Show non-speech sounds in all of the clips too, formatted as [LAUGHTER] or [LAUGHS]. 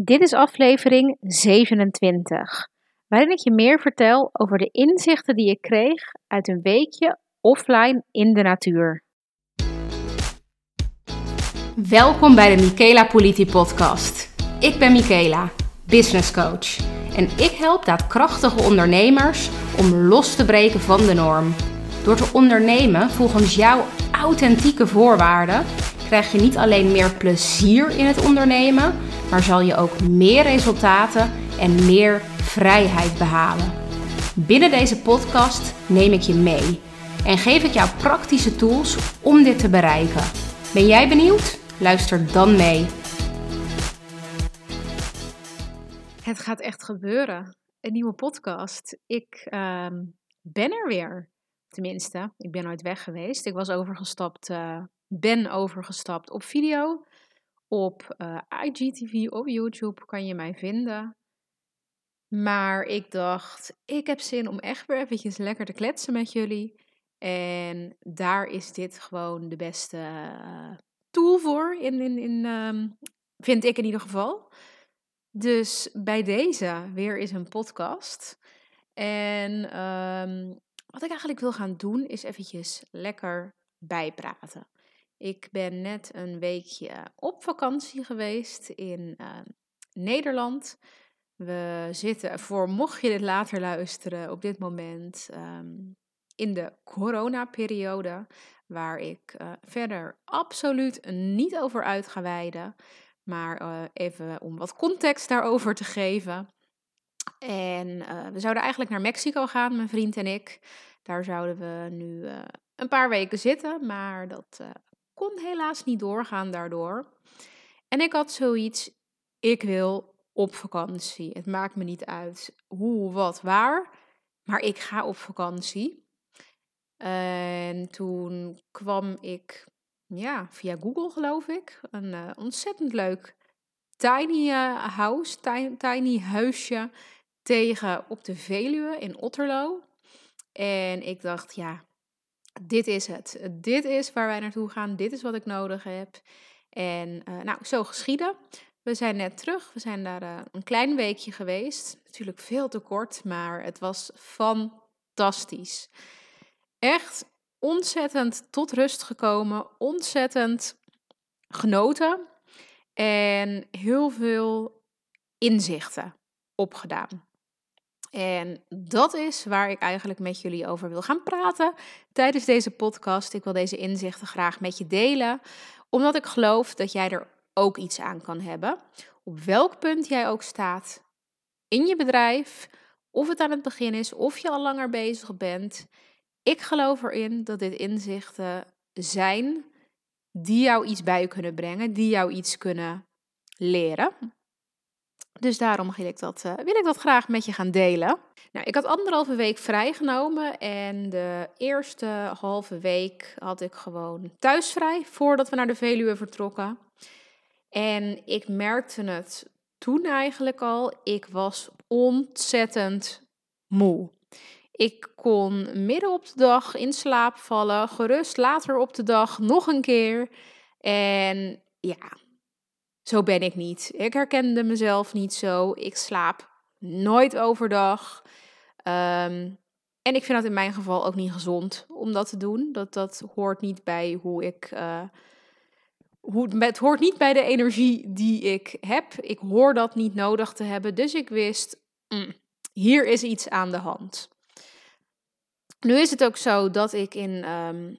Dit is aflevering 27, waarin ik je meer vertel over de inzichten die ik kreeg uit een weekje offline in de natuur. Welkom bij de Michaela Politi podcast. Ik ben Michaela, business coach. En ik help daadkrachtige ondernemers om los te breken van de norm. Door te ondernemen volgens jouw authentieke voorwaarden krijg je niet alleen meer plezier in het ondernemen, maar zal je ook meer resultaten en meer vrijheid behalen. Binnen deze podcast neem ik je mee en geef ik jou praktische tools om dit te bereiken. Ben jij benieuwd? Luister dan mee. Het gaat echt gebeuren. Een nieuwe podcast. Ik uh, ben er weer. Tenminste, ik ben nooit weg geweest. Ik was overgestapt, uh, ben overgestapt op video. Op uh, IGTV, op YouTube kan je mij vinden. Maar ik dacht, ik heb zin om echt weer eventjes lekker te kletsen met jullie. En daar is dit gewoon de beste uh, tool voor, in, in, in, um, vind ik in ieder geval. Dus bij deze weer is een podcast. En um, wat ik eigenlijk wil gaan doen is eventjes lekker bijpraten. Ik ben net een weekje op vakantie geweest in uh, Nederland. We zitten, voor mocht je dit later luisteren, op dit moment um, in de coronaperiode. Waar ik uh, verder absoluut niet over uit ga wijden. Maar uh, even om wat context daarover te geven. En uh, we zouden eigenlijk naar Mexico gaan, mijn vriend en ik. Daar zouden we nu uh, een paar weken zitten, maar dat uh, kon helaas niet doorgaan daardoor. En ik had zoiets, ik wil op vakantie. Het maakt me niet uit hoe, wat, waar, maar ik ga op vakantie. En toen kwam ik, ja, via Google geloof ik, een ontzettend leuk tiny house, tiny huisje tegen op de Veluwe in Otterlo. En ik dacht, ja, dit is het. Dit is waar wij naartoe gaan. Dit is wat ik nodig heb. En uh, nou, zo geschieden. We zijn net terug. We zijn daar uh, een klein weekje geweest. Natuurlijk veel te kort, maar het was fantastisch. Echt ontzettend tot rust gekomen. Ontzettend genoten. En heel veel inzichten opgedaan. En dat is waar ik eigenlijk met jullie over wil gaan praten tijdens deze podcast. Ik wil deze inzichten graag met je delen, omdat ik geloof dat jij er ook iets aan kan hebben. Op welk punt jij ook staat in je bedrijf, of het aan het begin is, of je al langer bezig bent. Ik geloof erin dat dit inzichten zijn die jou iets bij kunnen brengen, die jou iets kunnen leren. Dus daarom wil ik, dat, uh, wil ik dat graag met je gaan delen. Nou, ik had anderhalve week vrijgenomen en de eerste halve week had ik gewoon thuisvrij voordat we naar de Veluwe vertrokken. En ik merkte het toen eigenlijk al, ik was ontzettend moe. Ik kon midden op de dag in slaap vallen, gerust later op de dag nog een keer. En ja, zo ben ik niet. Ik herkende mezelf niet zo. Ik slaap nooit overdag. Um, en ik vind dat in mijn geval ook niet gezond om dat te doen. Dat, dat hoort niet bij hoe ik. Uh, hoe, het hoort niet bij de energie die ik heb. Ik hoor dat niet nodig te hebben. Dus ik wist, mm, hier is iets aan de hand. Nu is het ook zo dat ik in um,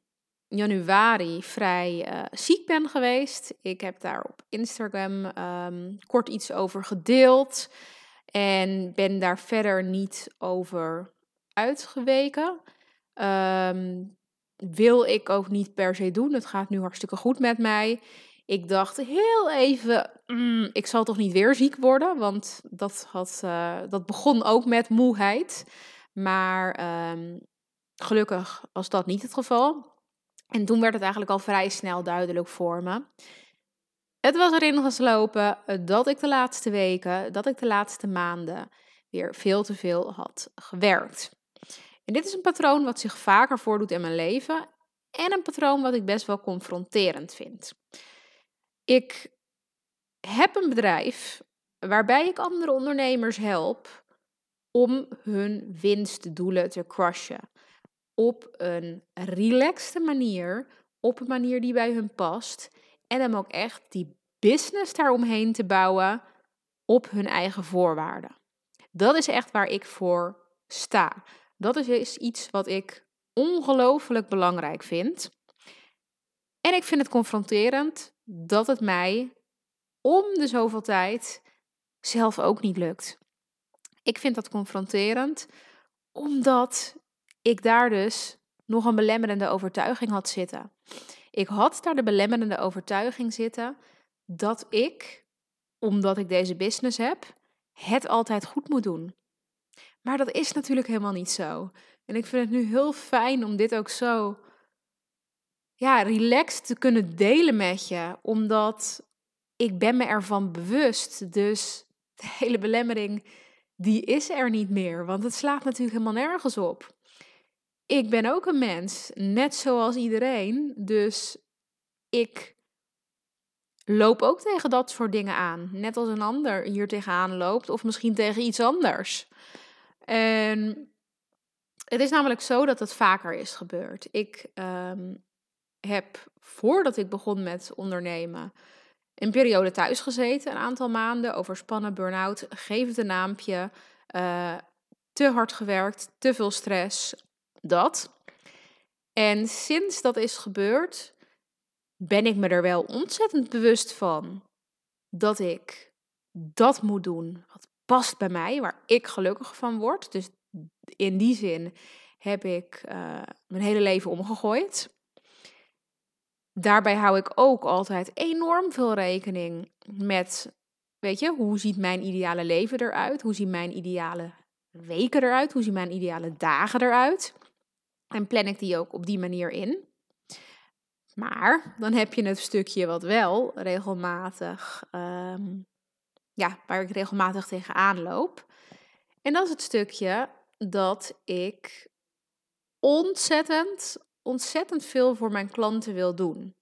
januari vrij uh, ziek ben geweest. Ik heb daar op Instagram um, kort iets over gedeeld. En ben daar verder niet over uitgeweken. Um, wil ik ook niet per se doen. Het gaat nu hartstikke goed met mij. Ik dacht heel even, mm, ik zal toch niet weer ziek worden, want dat, had, uh, dat begon ook met moeheid. Maar um, gelukkig was dat niet het geval. En toen werd het eigenlijk al vrij snel duidelijk voor me. Het was erin geslopen dat ik de laatste weken, dat ik de laatste maanden weer veel te veel had gewerkt. En dit is een patroon wat zich vaker voordoet in mijn leven en een patroon wat ik best wel confronterend vind. Ik heb een bedrijf waarbij ik andere ondernemers help om hun winstdoelen te crushen. Op een relaxte manier, op een manier die bij hun past. En dan ook echt die business daaromheen te bouwen op hun eigen voorwaarden. Dat is echt waar ik voor sta. Dat is iets wat ik ongelooflijk belangrijk vind. En ik vind het confronterend dat het mij om de zoveel tijd zelf ook niet lukt. Ik vind dat confronterend, omdat ik daar dus nog een belemmerende overtuiging had zitten. Ik had daar de belemmerende overtuiging zitten dat ik, omdat ik deze business heb, het altijd goed moet doen. Maar dat is natuurlijk helemaal niet zo. En ik vind het nu heel fijn om dit ook zo ja, relaxed te kunnen delen met je, omdat ik ben me ervan bewust. Dus de hele belemmering, die is er niet meer, want het slaat natuurlijk helemaal nergens op. Ik ben ook een mens, net zoals iedereen, dus ik loop ook tegen dat soort dingen aan. Net als een ander hier tegenaan loopt, of misschien tegen iets anders. En het is namelijk zo dat het vaker is gebeurd. Ik ehm, heb voordat ik begon met ondernemen een periode thuis gezeten, een aantal maanden, overspannen, burn-out, geef het een naampje, uh, te hard gewerkt, te veel stress, dat. En sinds dat is gebeurd, ben ik me er wel ontzettend bewust van dat ik dat moet doen wat past bij mij, waar ik gelukkig van word. Dus in die zin heb ik uh, mijn hele leven omgegooid. Daarbij hou ik ook altijd enorm veel rekening met, weet je, hoe ziet mijn ideale leven eruit? Hoe zien mijn ideale weken eruit? Hoe zien mijn ideale dagen eruit? En plan ik die ook op die manier in. Maar dan heb je het stukje wat wel regelmatig, ehm, ja, waar ik regelmatig tegenaan loop. En dat is het stukje dat ik ontzettend, ontzettend veel voor mijn klanten wil doen.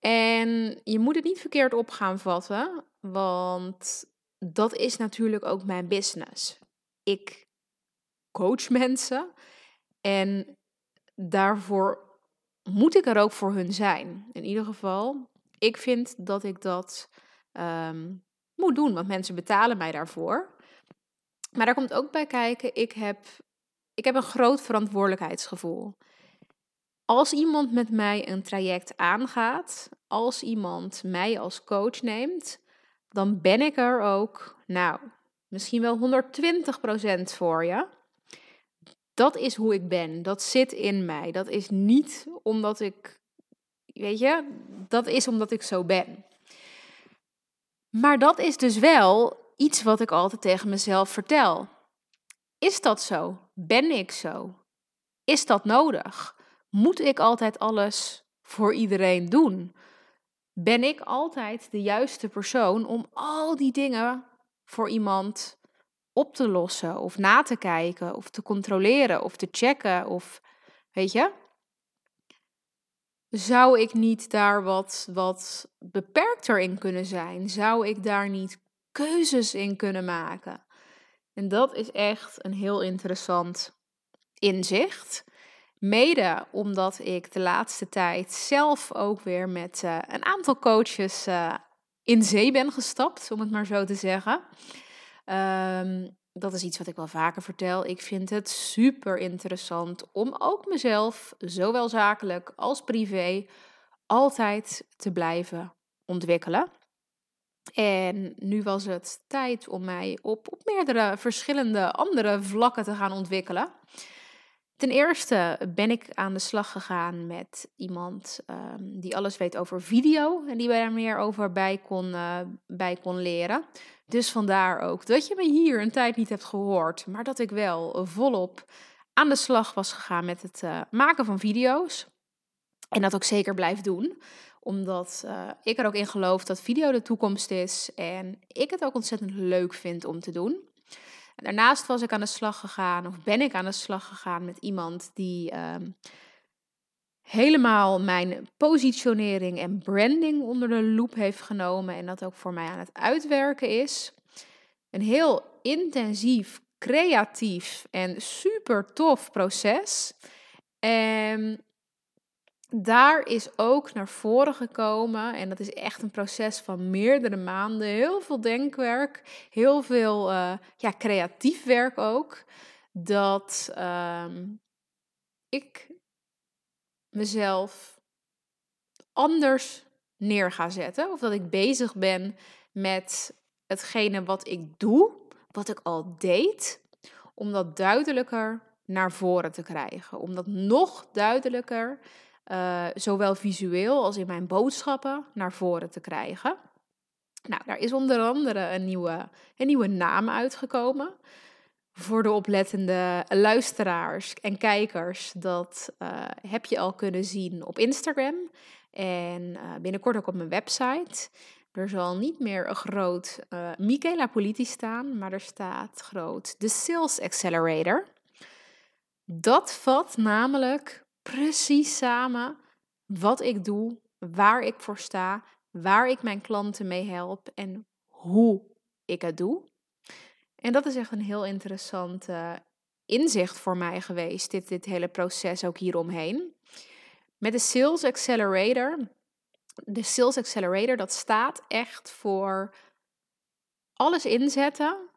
En je moet het niet verkeerd op gaan vatten, want dat is natuurlijk ook mijn business. Ik coach [LAUGHS] mensen en daarvoor moet ik er ook voor hun zijn. In ieder geval, ik vind dat ik dat ehm, moet doen, want mensen betalen mij daarvoor. Maar daar komt ook bij kijken, ik heb, ik heb een groot verantwoordelijkheidsgevoel. Als iemand met mij een traject aangaat, als iemand mij als coach neemt, dan ben ik er ook, nou, misschien wel 120% voor je. Dat is hoe ik ben. Dat zit in mij. Dat is niet omdat ik, weet je, dat is omdat ik zo ben. Maar dat is dus wel iets wat ik altijd tegen mezelf vertel. Is dat zo? Ben ik zo? Is dat nodig? Moet ik altijd alles voor iedereen doen? Ben ik altijd de juiste persoon om al die dingen voor iemand op te lossen of na te kijken of te controleren of te checken of weet je? Zou ik niet daar wat, wat beperkter in kunnen zijn? Zou ik daar niet keuzes in kunnen maken? En dat is echt een heel interessant inzicht. Mede omdat ik de laatste tijd zelf ook weer met uh, een aantal coaches uh, in zee ben gestapt, om het maar zo te zeggen. Um, dat is iets wat ik wel vaker vertel. Ik vind het super interessant om ook mezelf, zowel zakelijk als privé, altijd te blijven ontwikkelen. En nu was het tijd om mij op, op meerdere verschillende andere vlakken te gaan ontwikkelen. Ten eerste ben ik aan de slag gegaan met iemand um, die alles weet over video en die daar meer over bij kon, uh, bij kon leren. Dus vandaar ook dat je me hier een tijd niet hebt gehoord, maar dat ik wel volop aan de slag was gegaan met het uh, maken van video's. En dat ook zeker blijf doen, omdat uh, ik er ook in geloof dat video de toekomst is en ik het ook ontzettend leuk vind om te doen. Daarnaast was ik aan de slag gegaan, of ben ik aan de slag gegaan met iemand die um, helemaal mijn positionering en branding onder de loep heeft genomen en dat ook voor mij aan het uitwerken is. een heel intensief, creatief en super tof proces. En daar is ook naar voren gekomen, en dat is echt een proces van meerdere maanden, heel veel denkwerk, heel veel uh, ja, creatief werk ook, dat ehm, ik mezelf anders neer ga zetten. Of dat ik bezig ben met hetgene wat ik doe, wat ik al deed, om dat duidelijker naar voren te krijgen. Om dat nog duidelijker, uh, zowel visueel als in mijn boodschappen, naar voren te krijgen. Nou, daar is onder andere een nieuwe, een nieuwe naam uitgekomen. Voor de oplettende luisteraars en kijkers, dat uh, heb je al kunnen zien op Instagram. En uh, binnenkort ook op mijn website. Er zal niet meer een groot uh, Michaela Politi staan, maar er staat groot de Sales Accelerator. Dat vat namelijk precies samen wat ik doe, waar ik voor sta, waar ik mijn klanten mee help en hoe ik het doe. En dat is echt een heel interessant inzicht voor mij geweest, dit, dit hele proces ook hieromheen. Met de Sales Accelerator, de Sales Accelerator, dat staat echt voor alles inzetten,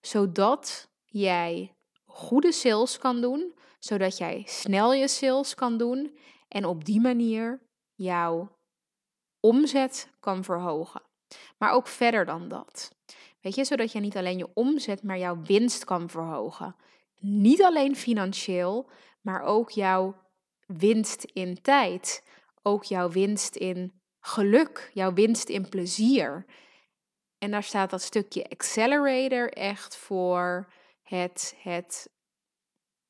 zodat jij goede sales kan doen, zodat jij snel je sales kan doen en op die manier jouw omzet kan verhogen. Maar ook verder dan dat. Weet je, zodat je niet alleen je omzet, maar jouw winst kan verhogen. Niet alleen financieel, maar ook jouw winst in tijd. Ook jouw winst in geluk, jouw winst in plezier. En daar staat dat stukje accelerator echt voor het, het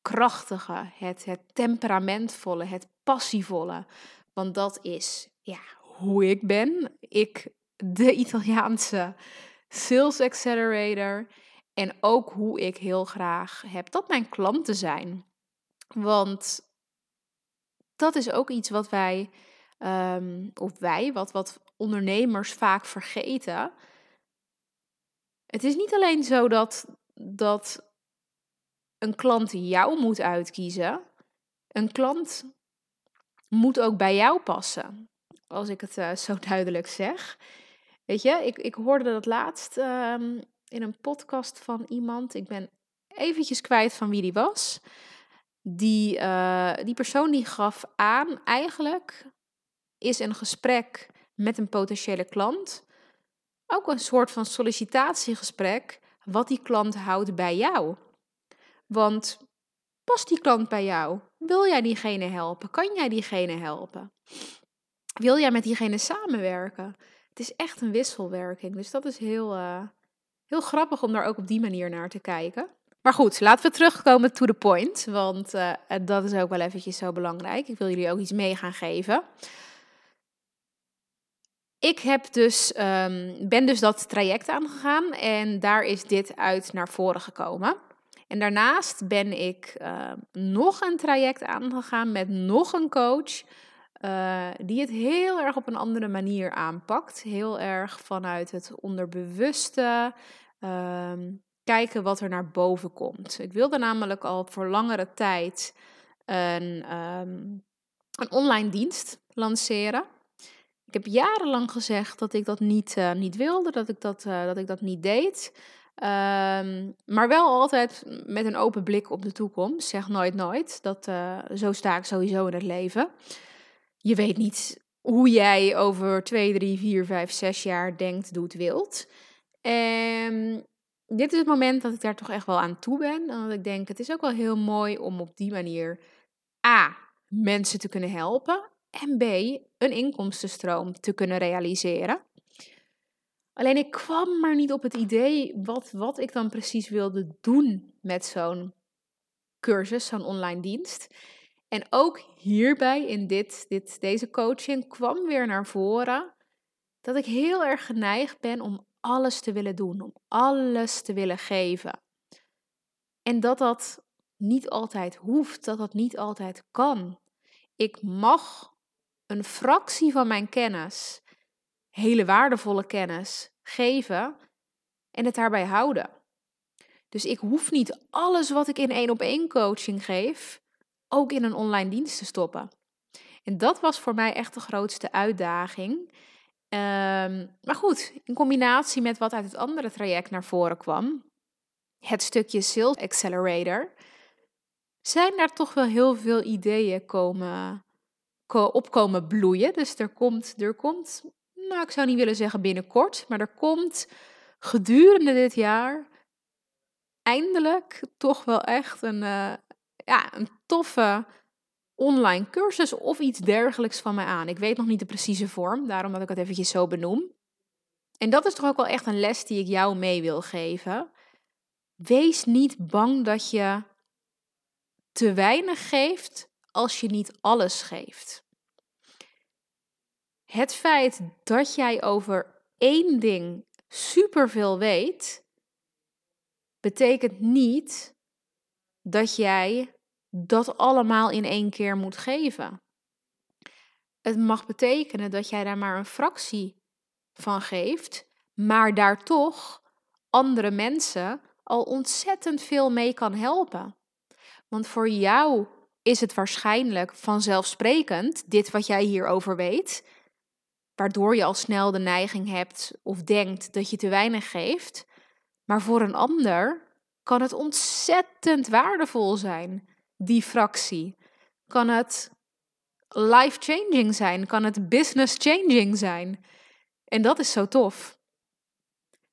krachtige, het, het temperamentvolle, het passievolle. Want dat is ja, hoe ik ben. Ik, de Italiaanse sales accelerator. En ook hoe ik heel graag heb dat mijn klanten zijn. Want dat is ook iets wat wij, um, of wij, wat, wat ondernemers vaak vergeten. Het is niet alleen zo dat, dat een klant jou moet uitkiezen. Een klant moet ook bij jou passen. Als ik het uh, zo [LAUGHS] duidelijk zeg. Weet je, ik, ik hoorde dat laatst um, in een podcast van iemand. Ik ben eventjes kwijt van wie die was. Die, uh, die persoon die gaf aan, eigenlijk is een gesprek met een potentiële klant ook een soort van sollicitatiegesprek, wat die klant houdt bij jou. Want past die klant bij jou? Wil jij diegene helpen? Kan jij diegene helpen? Wil jij met diegene samenwerken? Het is echt een wisselwerking. Dus dat is heel, uh, heel grappig om daar ook op die manier naar te kijken. Maar goed, laten we terugkomen to the point. Want uh, dat is ook wel eventjes zo belangrijk. Ik wil jullie ook iets mee gaan geven. Ik heb dus, um, ben dus dat traject aangegaan en daar is dit uit naar voren gekomen. En daarnaast ben ik nog een traject aangegaan met nog een coach. Uh, die het heel erg op een andere manier aanpakt. Heel erg vanuit het onderbewuste. Um, kijken wat er naar boven komt. Ik wilde namelijk al voor langere tijd een, um, een online dienst lanceren. Ik heb jarenlang gezegd dat ik dat niet, uh, niet wilde, dat ik dat, uh, dat ik dat niet deed. Um, maar wel altijd met een open blik op de toekomst. Zeg nooit nooit. Dat, zo sta ik sowieso in het leven. Je weet niet hoe jij over 2, 3, 4, 5, 6 jaar denkt, doet, wilt. En dit is het moment dat ik daar toch echt wel aan toe ben. En dat ik denk, het is ook wel heel mooi om op die manier A, mensen te kunnen helpen. En B, een inkomstenstroom te kunnen realiseren. Alleen ik kwam maar niet op het idee wat, wat ik dan precies wilde doen met zo'n cursus, zo'n online dienst. En ook hierbij, in dit, dit, deze coaching, kwam weer naar voren dat ik heel erg geneigd ben om alles te willen doen, om alles te willen geven. En dat dat niet altijd hoeft, dat dat niet altijd kan. Ik mag een fractie van mijn kennis, hele waardevolle kennis, geven en het daarbij houden. Dus ik hoef niet alles wat ik in één op één coaching geef, ook in een online dienst te stoppen. En dat was voor mij echt de grootste uitdaging. Ehm, maar goed, in combinatie met wat uit het andere traject naar voren kwam, het stukje Sales Accelerator, zijn daar toch wel heel veel ideeën komen, opkomen bloeien. Dus er komt, er komt, nou ik zou niet willen zeggen binnenkort, maar er komt gedurende dit jaar eindelijk toch wel echt een, uh, ja, een toffe online cursus of iets dergelijks van mij aan. Ik weet nog niet de precieze vorm, daarom dat ik het eventjes zo benoem. En dat is toch ook wel echt een les die ik jou mee wil geven. Wees niet bang dat je te weinig geeft als je niet alles geeft. Het feit dat jij over één ding superveel weet, betekent niet dat jij dat allemaal in één keer moet geven. Het mag betekenen dat jij daar maar een fractie van geeft, maar daar toch andere mensen al ontzettend veel mee kan helpen. Want voor jou is het waarschijnlijk vanzelfsprekend, dit wat jij hierover weet, waardoor je al snel de neiging hebt of denkt dat je te weinig geeft. Maar voor een ander kan het ontzettend waardevol zijn, die fractie. Kan het life-changing zijn, kan het business-changing zijn. En dat is zo tof.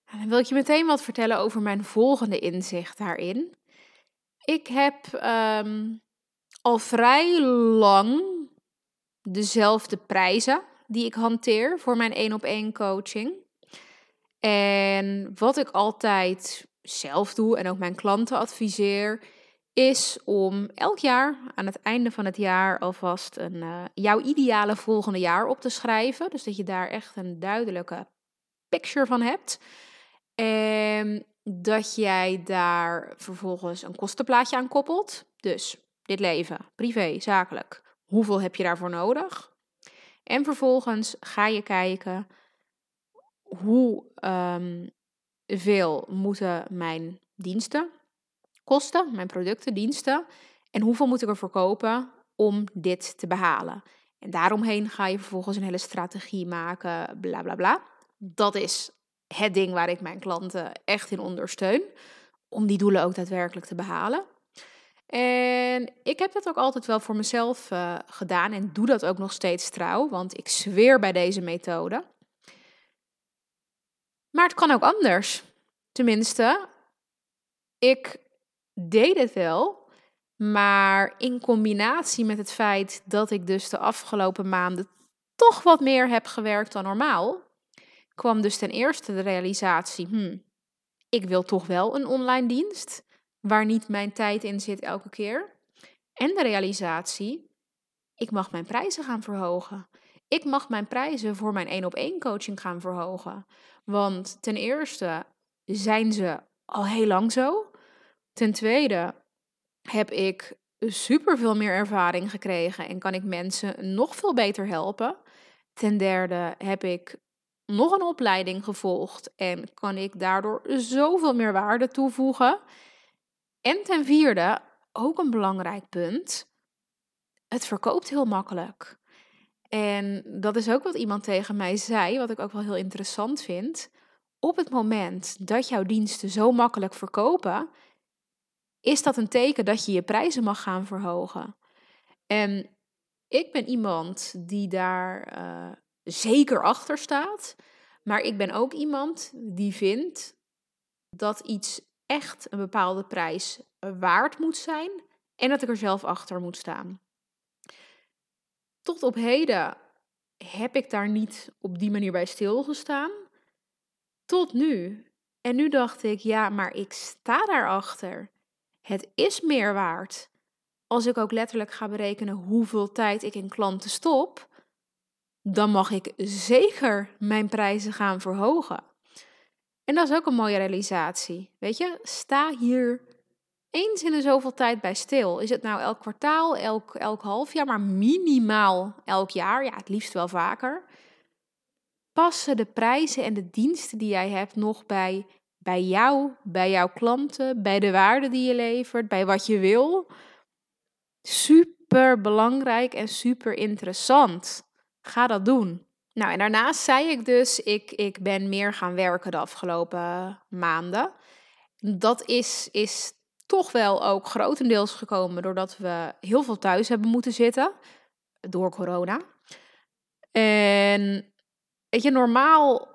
En dan wil ik je meteen wat vertellen over mijn volgende inzicht daarin. Ik heb ehm, al vrij lang dezelfde prijzen die ik hanteer voor mijn één op één coaching. En wat ik altijd zelf doe en ook mijn klanten adviseer, is om elk jaar aan het einde van het jaar alvast een, uh, jouw ideale volgende jaar op te schrijven. Dus dat je daar echt een duidelijke picture van hebt. En dat jij daar vervolgens een kostenplaatje aan koppelt. Dus dit leven, privé, zakelijk. Hoeveel heb je daarvoor nodig? En vervolgens ga je kijken hoe um, veel moeten mijn diensten kosten, mijn producten, diensten, en hoeveel moet ik ervoor kopen om dit te behalen. En daaromheen ga je vervolgens een hele strategie maken, bla bla bla. Dat is het ding waar ik mijn klanten echt in ondersteun, om die doelen ook daadwerkelijk te behalen. En ik heb dat ook altijd wel voor mezelf uh, gedaan en doe dat ook nog steeds trouw, want ik zweer bij deze methode. Maar het kan ook anders. Tenminste, ik deed het wel, maar in combinatie met het feit dat ik dus de afgelopen maanden toch wat meer heb gewerkt dan normaal, kwam dus ten eerste de realisatie: hmm, ik wil toch wel een online dienst waar niet mijn tijd in zit elke keer. En de realisatie: ik mag mijn prijzen gaan verhogen. Ik mag mijn prijzen voor mijn één op één coaching gaan verhogen. Want ten eerste zijn ze al heel lang zo. Ten tweede heb ik super veel meer ervaring gekregen en kan ik mensen nog veel beter helpen. Ten derde heb ik nog een opleiding gevolgd en kan ik daardoor zoveel meer waarde toevoegen. En ten vierde, ook een belangrijk punt, het verkoopt heel makkelijk. En dat is ook wat iemand tegen mij zei, wat ik ook wel heel interessant vind. Op het moment dat jouw diensten zo makkelijk verkopen, is dat een teken dat je je prijzen mag gaan verhogen. En ik ben iemand die daar uh, zeker achter staat, maar ik ben ook iemand die vindt dat iets echt een bepaalde prijs waard moet zijn en dat ik er zelf achter moet staan. Tot op heden heb ik daar niet op die manier bij stilgestaan. Tot nu. En nu dacht ik, ja, maar ik sta daarachter. Het is meer waard. Als ik ook letterlijk ga berekenen hoeveel tijd ik in klanten stop, dan mag ik zeker mijn prijzen gaan verhogen. En dat is ook een mooie realisatie. Weet je, sta hier eens in de zoveel tijd bij stil. Is het nou elk kwartaal, elk, elk half jaar, maar minimaal elk jaar? Ja, het liefst wel vaker. Passen de prijzen en de diensten die jij hebt nog bij bij jou, bij jouw klanten, bij de waarde die je levert, bij wat je wil. Super belangrijk en super interessant. Ga dat doen. Nou, en daarnaast zei ik dus, ik, ik ben meer gaan werken de afgelopen maanden. Dat is, is toch wel ook grotendeels gekomen doordat we heel veel thuis hebben moeten zitten door corona. En weet je, normaal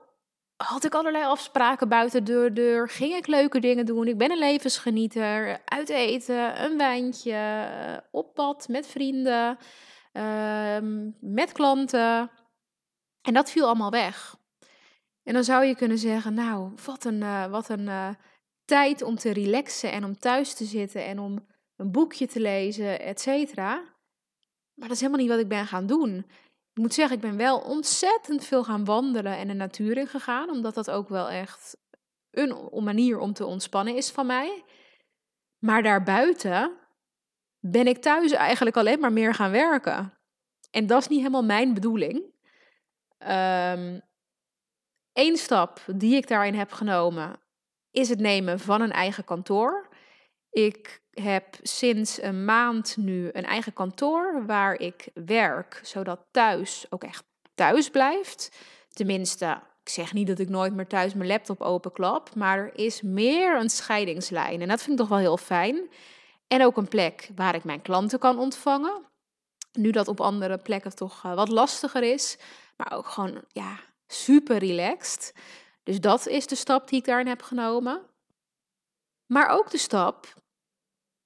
had ik allerlei afspraken buiten de deur, ging ik leuke dingen doen. Ik ben een levensgenieter, uit eten, een wijntje, op pad met vrienden, ehm, met klanten. En dat viel allemaal weg. En dan zou je kunnen zeggen, nou, wat een, uh, wat een uh, tijd om te relaxen en om thuis te zitten en om een boekje te lezen, et cetera. Maar dat is helemaal niet wat ik ben gaan doen. Ik moet zeggen, ik ben wel ontzettend veel gaan wandelen en de natuur in gegaan, omdat dat ook wel echt een manier om te ontspannen is van mij. Maar daarbuiten ben ik thuis eigenlijk alleen maar meer gaan werken. En dat is niet helemaal mijn bedoeling. Eén stap die ik daarin heb genomen is het nemen van een eigen kantoor. Ik heb sinds een maand nu een eigen kantoor waar ik werk, zodat thuis ook echt thuis blijft. Tenminste, ik zeg niet dat ik nooit meer thuis mijn laptop openklap, maar er is meer een scheidingslijn. En dat vind ik toch wel heel fijn. En ook een plek waar ik mijn klanten kan ontvangen. Nu dat op andere plekken toch eh, wat lastiger is. Maar ook gewoon, ja, super relaxed. Dus dat is de stap die ik daarin heb genomen. Maar ook de stap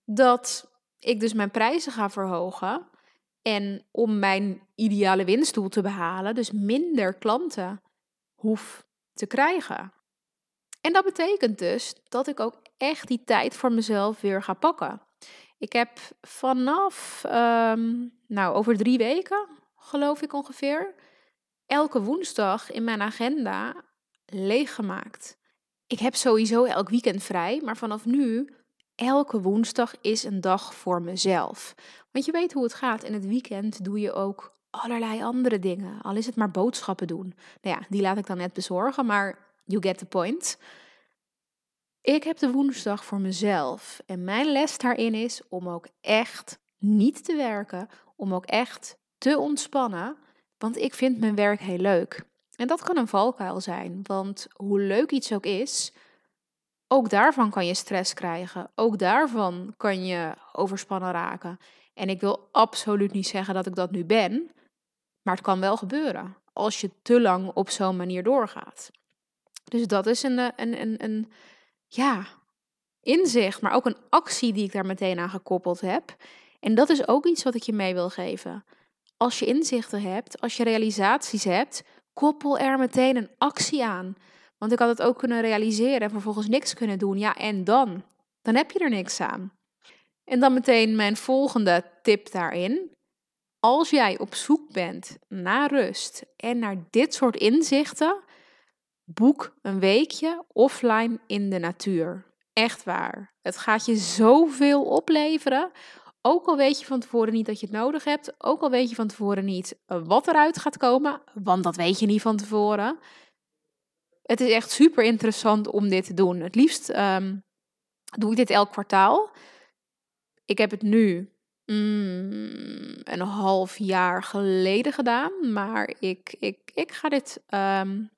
dat ik dus mijn prijzen ga verhogen. En om mijn ideale winstdoel te behalen, dus minder klanten hoef te krijgen. En dat betekent dus dat ik ook echt die tijd voor mezelf weer ga pakken. Ik heb vanaf, um, nou, over drie weken, geloof ik ongeveer, elke woensdag in mijn agenda leeggemaakt. Ik heb sowieso elk weekend vrij, maar vanaf nu, elke woensdag is een dag voor mezelf. Want je weet hoe het gaat. In het weekend doe je ook allerlei andere dingen. Al is het maar boodschappen doen. Nou ja, die laat ik dan net bezorgen, maar you get the point. Ik heb de woensdag voor mezelf. En mijn les daarin is om ook echt niet te werken, om ook echt te ontspannen, want ik vind mijn werk heel leuk. En dat kan een valkuil zijn, want hoe leuk iets ook is, ook daarvan kan je stress krijgen. Ook daarvan kan je overspannen raken. En ik wil absoluut niet zeggen dat ik dat nu ben, maar het kan wel gebeuren als je te lang op zo'n manier doorgaat. Dus dat is een, een, een, een ja, inzicht, maar ook een actie die ik daar meteen aan gekoppeld heb. En dat is ook iets wat ik je mee wil geven. Als je inzichten hebt, als je realisaties hebt, koppel er meteen een actie aan. Want ik had het ook kunnen realiseren en vervolgens niks kunnen doen. Ja, en dan? Dan heb je er niks aan. En dan meteen mijn volgende tip daarin. Als jij op zoek bent naar rust en naar dit soort inzichten, boek een weekje offline in de natuur. Echt waar. Het gaat je zoveel opleveren. Ook al weet je van tevoren niet dat je het nodig hebt, ook al weet je van tevoren niet eh, wat eruit gaat komen, want dat weet je niet van tevoren. Het is echt super interessant om dit te doen. Het liefst um, doe ik dit elk kwartaal. Ik heb het nu mm, een half jaar geleden gedaan, maar ik, ik, ik ga dit um,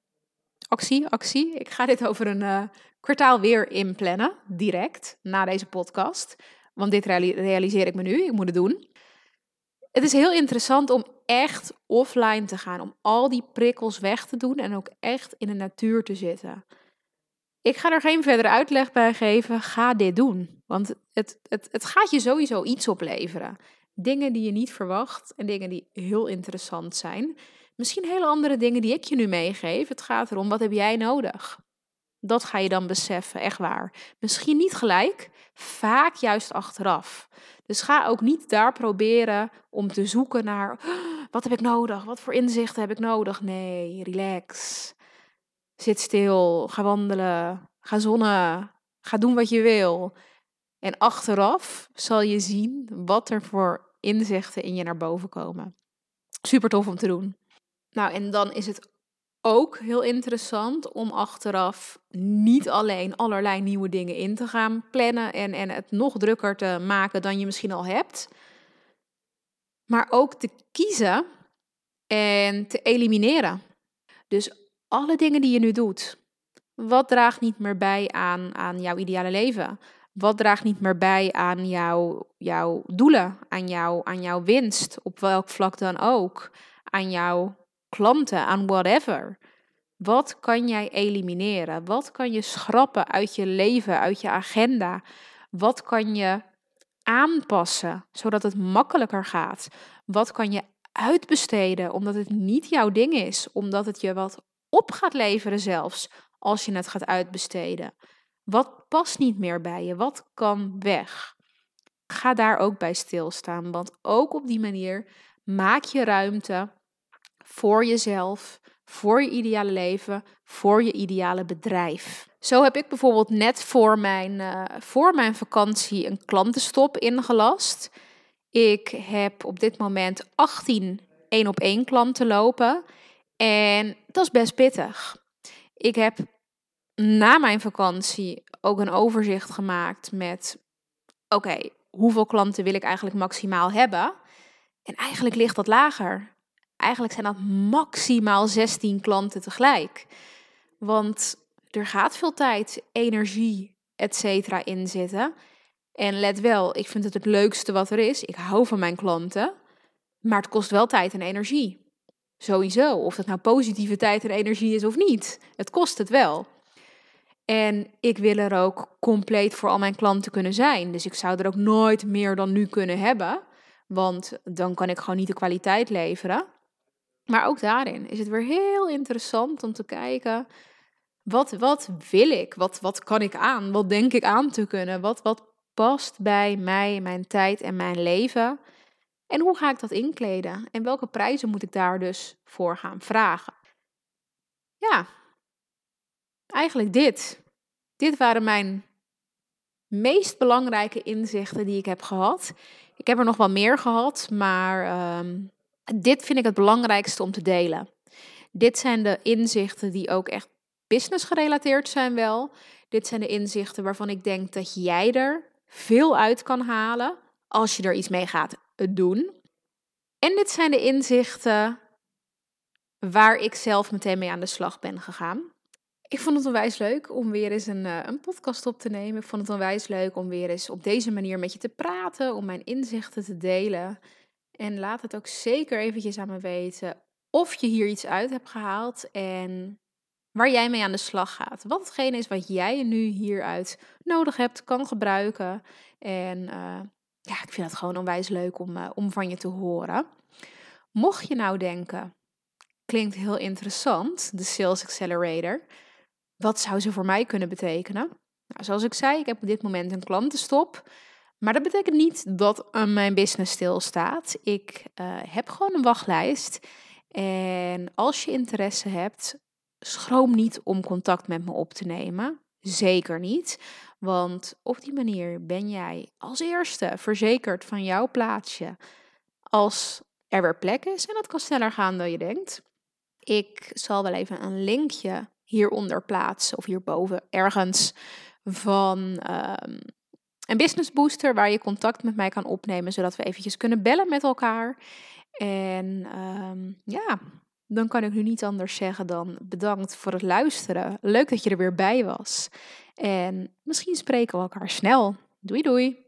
actie, actie. Ik ga dit over een uh, kwartaal weer inplannen, direct na deze podcast. Want dit realiseer ik me nu, ik moet het doen. Het is heel interessant om echt offline te gaan, om al die prikkels weg te doen en ook echt in de natuur te zitten. Ik ga er geen verdere uitleg bij geven. Ga dit doen. Want het, het, het gaat je sowieso iets opleveren. Dingen die je niet verwacht en dingen die heel interessant zijn. Misschien hele andere dingen die ik je nu meegeef. Het gaat erom, wat heb jij nodig? Dat ga je dan beseffen, echt waar. Misschien niet gelijk, vaak juist achteraf. Dus ga ook niet daar proberen om te zoeken naar oh, wat heb ik nodig, wat voor inzichten heb ik nodig. Nee, relax. Zit stil, ga wandelen, ga zonnen, ga doen wat je wil. En achteraf zal je zien wat er voor inzichten in je naar boven komen. Super tof om te doen. Nou, en dan is het ook heel interessant om achteraf niet alleen allerlei nieuwe dingen in te gaan plannen en, en het nog drukker te maken dan je misschien al hebt. Maar ook te kiezen en te elimineren. Dus alle dingen die je nu doet, wat draagt niet meer bij aan, aan jouw ideale leven? Wat draagt niet meer bij aan jouw, jouw doelen, aan, jou, aan jouw winst, op welk vlak dan ook, aan jouw klanten, aan whatever. Wat kan jij elimineren? Wat kan je schrappen uit je leven, uit je agenda? Wat kan je aanpassen zodat het makkelijker gaat? Wat kan je uitbesteden omdat het niet jouw ding is, omdat het je wat op gaat leveren zelfs als je het gaat uitbesteden? Wat past niet meer bij je? Wat kan weg? Ga daar ook bij stilstaan, want ook op die manier maak je ruimte voor jezelf, voor je ideale leven, voor je ideale bedrijf. Zo heb ik bijvoorbeeld net voor mijn, uh, voor mijn vakantie een klantenstop ingelast. Ik heb op dit moment 18 één op één klanten lopen en dat is best pittig. Ik heb na mijn vakantie ook een overzicht gemaakt met: oké, hoeveel klanten wil ik eigenlijk maximaal hebben? En eigenlijk ligt dat lager. Eigenlijk zijn dat maximaal 16 klanten tegelijk. Want er gaat veel tijd, energie, etc. in zitten. En let wel, ik vind het het leukste wat er is. Ik hou van mijn klanten. Maar het kost wel tijd en energie. Sowieso. Of dat nou positieve tijd en energie is of niet. Het kost het wel. En ik wil er ook compleet voor al mijn klanten kunnen zijn. Dus ik zou er ook nooit meer dan nu kunnen hebben. Want dan kan ik gewoon niet de kwaliteit leveren. Maar ook daarin is het weer heel interessant om te kijken. Wat, wat wil ik? Wat, wat kan ik aan? Wat denk ik aan te kunnen? Wat, wat past bij mij, mijn tijd en mijn leven? En hoe ga ik dat inkleden? En welke prijzen moet ik daar dus voor gaan vragen? Ja, eigenlijk dit. Dit waren mijn meest belangrijke inzichten die ik heb gehad. Ik heb er nog wel meer gehad, maar ehm, dit vind ik het belangrijkste om te delen. Dit zijn de inzichten die ook echt business gerelateerd zijn wel. Dit zijn de inzichten waarvan ik denk dat jij er veel uit kan halen als je er iets mee gaat doen. En dit zijn de inzichten waar ik zelf meteen mee aan de slag ben gegaan. Ik vond het onwijs leuk om weer eens een, uh, een podcast op te nemen. Ik vond het onwijs leuk om weer eens op deze manier met je te praten, om mijn inzichten te delen. En laat het ook zeker eventjes aan me weten of je hier iets uit hebt gehaald en waar jij mee aan de slag gaat. Wat hetgene is wat jij nu hieruit nodig hebt, kan gebruiken. En uh, ja, ik vind het gewoon onwijs leuk om, uh, om van je te horen. Mocht je nou denken, klinkt heel interessant, de Sales Accelerator. Wat zou ze voor mij kunnen betekenen? Nou, zoals ik zei, ik heb op dit moment een klantenstop. Maar dat betekent niet dat uh, mijn business stilstaat. Ik uh, heb gewoon een wachtlijst. En als je interesse hebt, schroom niet om contact met me op te nemen. Zeker niet. Want op die manier ben jij als eerste verzekerd van jouw plaatsje. Als er weer plek is. En dat kan sneller gaan dan je denkt. Ik zal wel even een linkje hieronder plaatsen of hierboven ergens van um, een business booster waar je contact met mij kan opnemen, zodat we eventjes kunnen bellen met elkaar. En um, ja, dan kan ik nu niet anders zeggen dan bedankt voor het luisteren. Leuk dat je er weer bij was. En misschien spreken we elkaar snel. Doei doei.